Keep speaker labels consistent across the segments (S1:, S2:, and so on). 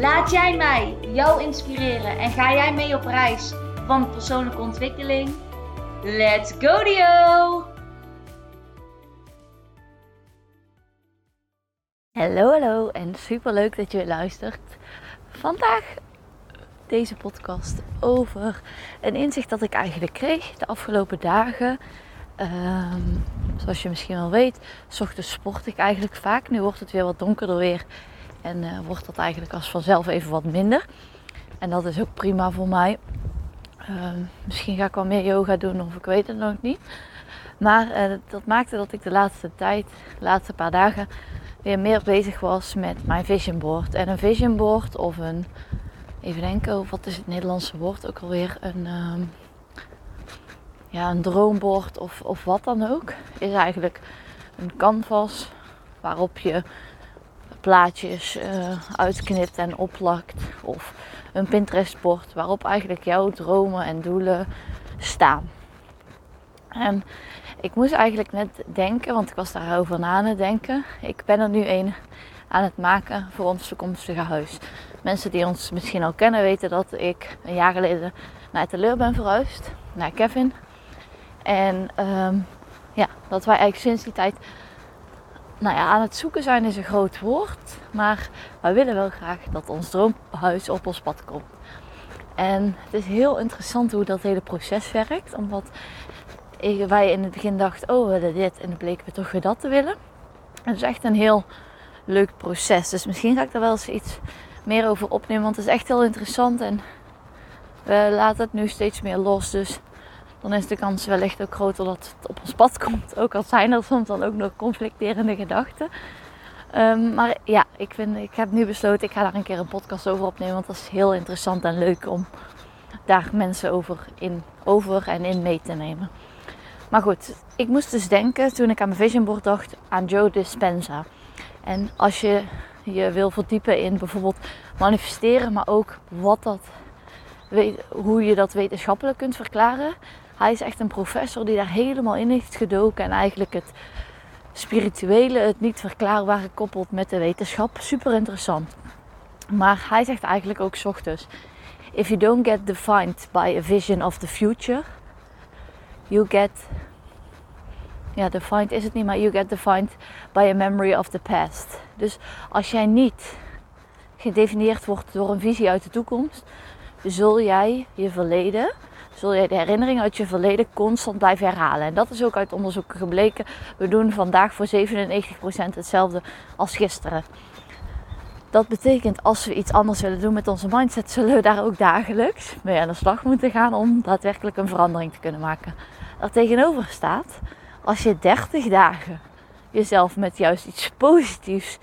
S1: Laat jij mij jou inspireren en ga jij mee op reis van persoonlijke ontwikkeling? Let's go Dio!
S2: Hallo, hallo en super leuk dat je luistert. Vandaag deze podcast over een inzicht dat ik eigenlijk kreeg de afgelopen dagen. Ehm, zoals je misschien wel weet, ochtends sport ik eigenlijk vaak. Nu wordt het weer wat donkerder weer en uh, wordt dat eigenlijk als vanzelf even wat minder. En dat is ook prima voor mij. Ehm, misschien ga ik wel meer yoga doen of ik weet het nog niet. Maar uh, dat maakte dat ik de laatste tijd, de laatste paar dagen, weer meer bezig was met mijn vision board. En een vision board of een, even denken, wat is het Nederlandse woord ook alweer? Een, um, ja, een droombord of, of wat dan ook. Is eigenlijk een canvas waarop je plaatjes uh, uitknipt en opplakt. Of een Pinterest-bord waarop eigenlijk jouw dromen en doelen staan. En ik moest eigenlijk net denken, want ik was daarover na aan denken. Ik ben er nu een aan het maken voor ons toekomstige huis. Mensen die ons misschien al kennen weten dat ik een jaar geleden naar Teleur ben verhuisd. Naar Kevin. En um, ja, dat wij eigenlijk sinds die tijd nou ja, aan het zoeken zijn is een groot woord. Maar wij willen wel graag dat ons droomhuis op ons pad komt. En het is heel interessant hoe dat hele proces werkt. Omdat wij in het begin dachten, oh we willen dit. En dan bleken we toch weer dat te willen. Het is echt een heel leuk proces. Dus misschien ga ik daar wel eens iets meer over opnemen. Want het is echt heel interessant. En we laten het nu steeds meer los. Dus dan is de kans wellicht ook groter dat het op ons pad komt. Ook al zijn er soms dan ook nog conflicterende gedachten. Um, maar ja, ik, vind, ik heb nu besloten, ik ga daar een keer een podcast over opnemen. Want dat is heel interessant en leuk om daar mensen over, in, over en in mee te nemen. Maar goed, ik moest dus denken toen ik aan mijn vision board dacht aan Joe Dispenza. En als je je wil verdiepen in bijvoorbeeld manifesteren, maar ook wat dat, hoe je dat wetenschappelijk kunt verklaren, hij is echt een professor die daar helemaal in heeft gedoken en eigenlijk het spirituele, het niet verklaarbare koppelt met de wetenschap. Super interessant. Maar hij zegt eigenlijk ook ochtends: If you don't get defined by a vision of the future, you get. Ja, defined is het niet, maar you get defined by a memory of the past. Dus als jij niet gedefinieerd wordt door een visie uit de toekomst, zul jij je verleden zul je de herinneringen uit je verleden constant blijven herhalen. En dat is ook uit onderzoeken gebleken. We doen vandaag voor 97% hetzelfde als gisteren. Dat betekent als we iets anders willen doen met onze mindset, zullen we daar ook dagelijks mee aan de slag moeten gaan om daadwerkelijk een verandering te kunnen maken. Daar tegenover staat, als je 30 dagen jezelf met juist iets positiefs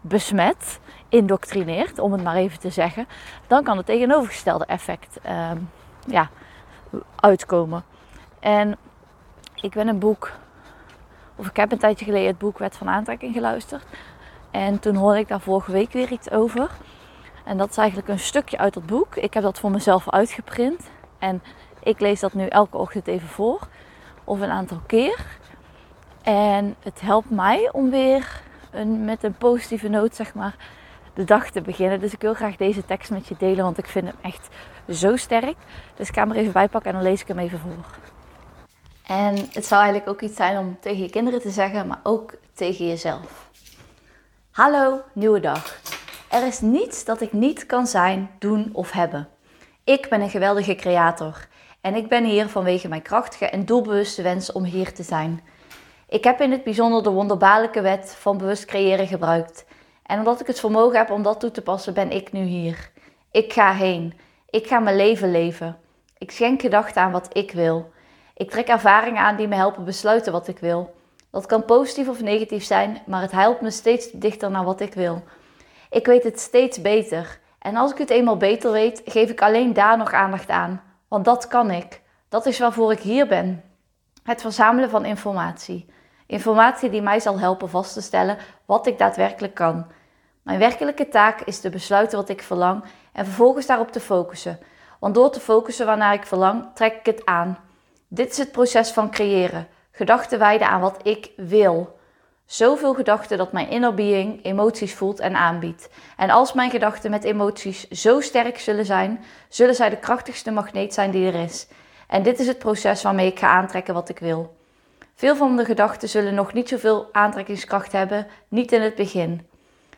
S2: besmet, indoctrineert, om het maar even te zeggen, dan kan het tegenovergestelde effect uh, ja, uitkomen. En ik ben een boek, of ik heb een tijdje geleden het boek Wet van Aantrekking geluisterd. En toen hoorde ik daar vorige week weer iets over. En dat is eigenlijk een stukje uit dat boek. Ik heb dat voor mezelf uitgeprint. En ik lees dat nu elke ochtend even voor. Of een aantal keer. En het helpt mij om weer een, met een positieve noot, zeg maar, de dag te beginnen. Dus ik wil graag deze tekst met je delen, want ik vind hem echt zo sterk. Dus ik ga hem er even bij pakken en dan lees ik hem even voor. En het zou eigenlijk ook iets zijn om tegen je kinderen te zeggen, maar ook tegen jezelf. Hallo, nieuwe dag. Er is niets dat ik niet kan zijn, doen of hebben. Ik ben een geweldige creator en ik ben hier vanwege mijn krachtige en doelbewuste wens om hier te zijn. Ik heb in het bijzonder de wonderbaarlijke wet van bewust creëren gebruikt. En omdat ik het vermogen heb om dat toe te passen, ben ik nu hier. Ik ga heen. Ik ga mijn leven leven. Ik schenk gedachten aan wat ik wil. Ik trek ervaringen aan die me helpen besluiten wat ik wil. Dat kan positief of negatief zijn, maar het helpt me steeds dichter naar wat ik wil. Ik weet het steeds beter En als ik het eenmaal beter weet, geef ik alleen daar nog aandacht aan. Want dat kan ik. Dat is waarvoor ik hier ben. Het verzamelen van informatie. Informatie die mij zal helpen vast te stellen wat ik daadwerkelijk kan. Mijn werkelijke taak is te besluiten wat ik verlang en vervolgens daarop te focussen. Want door te focussen waarnaar ik verlang, trek ik het aan. Dit is het proces van creëren. Gedachten wijden aan wat ik wil. Zoveel gedachten dat mijn inner being emoties voelt en aanbiedt. En als mijn gedachten met emoties zo sterk zullen zijn, zullen zij de krachtigste magneet zijn die er is. En dit is het proces waarmee ik ga aantrekken wat ik wil. Veel van de gedachten zullen nog niet zoveel aantrekkingskracht hebben, niet in het begin.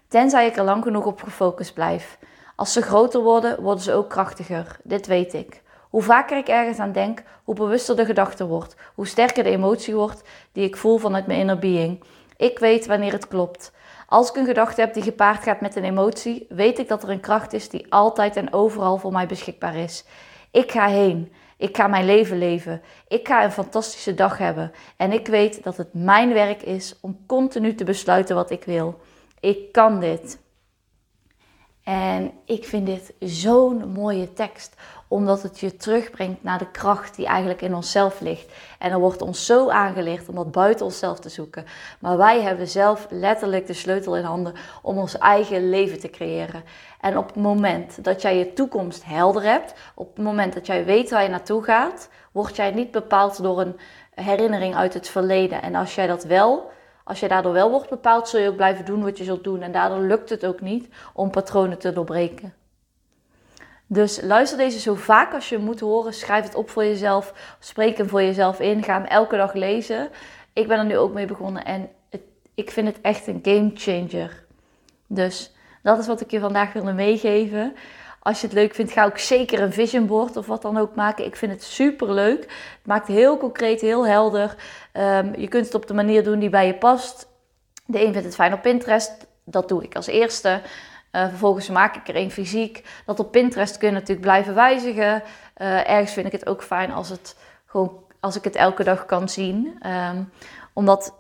S2: Tenzij ik er lang genoeg op gefocust blijf. Als ze groter worden, worden ze ook krachtiger. Dit weet ik. Hoe vaker ik ergens aan denk, hoe bewuster de gedachte wordt, hoe sterker de emotie wordt die ik voel vanuit mijn inner being. Ik weet wanneer het klopt. Als ik een gedachte heb die gepaard gaat met een emotie, weet ik dat er een kracht is die altijd en overal voor mij beschikbaar is. Ik ga heen. Ik ga mijn leven leven. Ik ga een fantastische dag hebben. En ik weet dat het mijn werk is om continu te besluiten wat ik wil. Ik kan dit. En ik vind dit zo'n mooie tekst, omdat het je terugbrengt naar de kracht die eigenlijk in onszelf ligt. En er wordt ons zo aangeleerd om dat buiten onszelf te zoeken. Maar wij hebben zelf letterlijk de sleutel in handen om ons eigen leven te creëren. En op het moment dat jij je toekomst helder hebt, op het moment dat jij weet waar je naartoe gaat, word jij niet bepaald door een herinnering uit het verleden. En als jij dat wel als je daardoor wel wordt bepaald, zul je ook blijven doen wat je zult doen. En daardoor lukt het ook niet om patronen te doorbreken. Dus luister deze zo vaak als je moet horen. Schrijf het op voor jezelf. Spreek hem voor jezelf in. Ga hem elke dag lezen. Ik ben er nu ook mee begonnen en het, ik vind het echt een game changer. Dus dat is wat ik je vandaag wilde meegeven. Als je het leuk vindt, ga ook zeker een vision board of wat dan ook maken. Ik vind het super leuk. Het maakt heel concreet, heel helder. Ehm, je kunt het op de manier doen die bij je past. De een vindt het fijn op Pinterest. Dat doe ik als eerste. Uh, vervolgens maak ik er een fysiek. Dat op Pinterest kun je natuurlijk blijven wijzigen. Uh, ergens vind ik het ook fijn als, het gewoon, als ik het elke dag kan zien. Um, omdat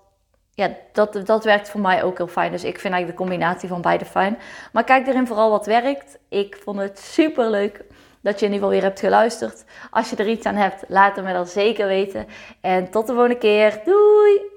S2: ja, dat, dat werkt voor mij ook heel fijn. Dus ik vind eigenlijk de combinatie van beide fijn. Maar kijk erin vooral wat werkt. Ik vond het super leuk dat je in ieder geval weer hebt geluisterd. Als je er iets aan hebt, laat het me dan zeker weten. En tot de volgende keer. Doei!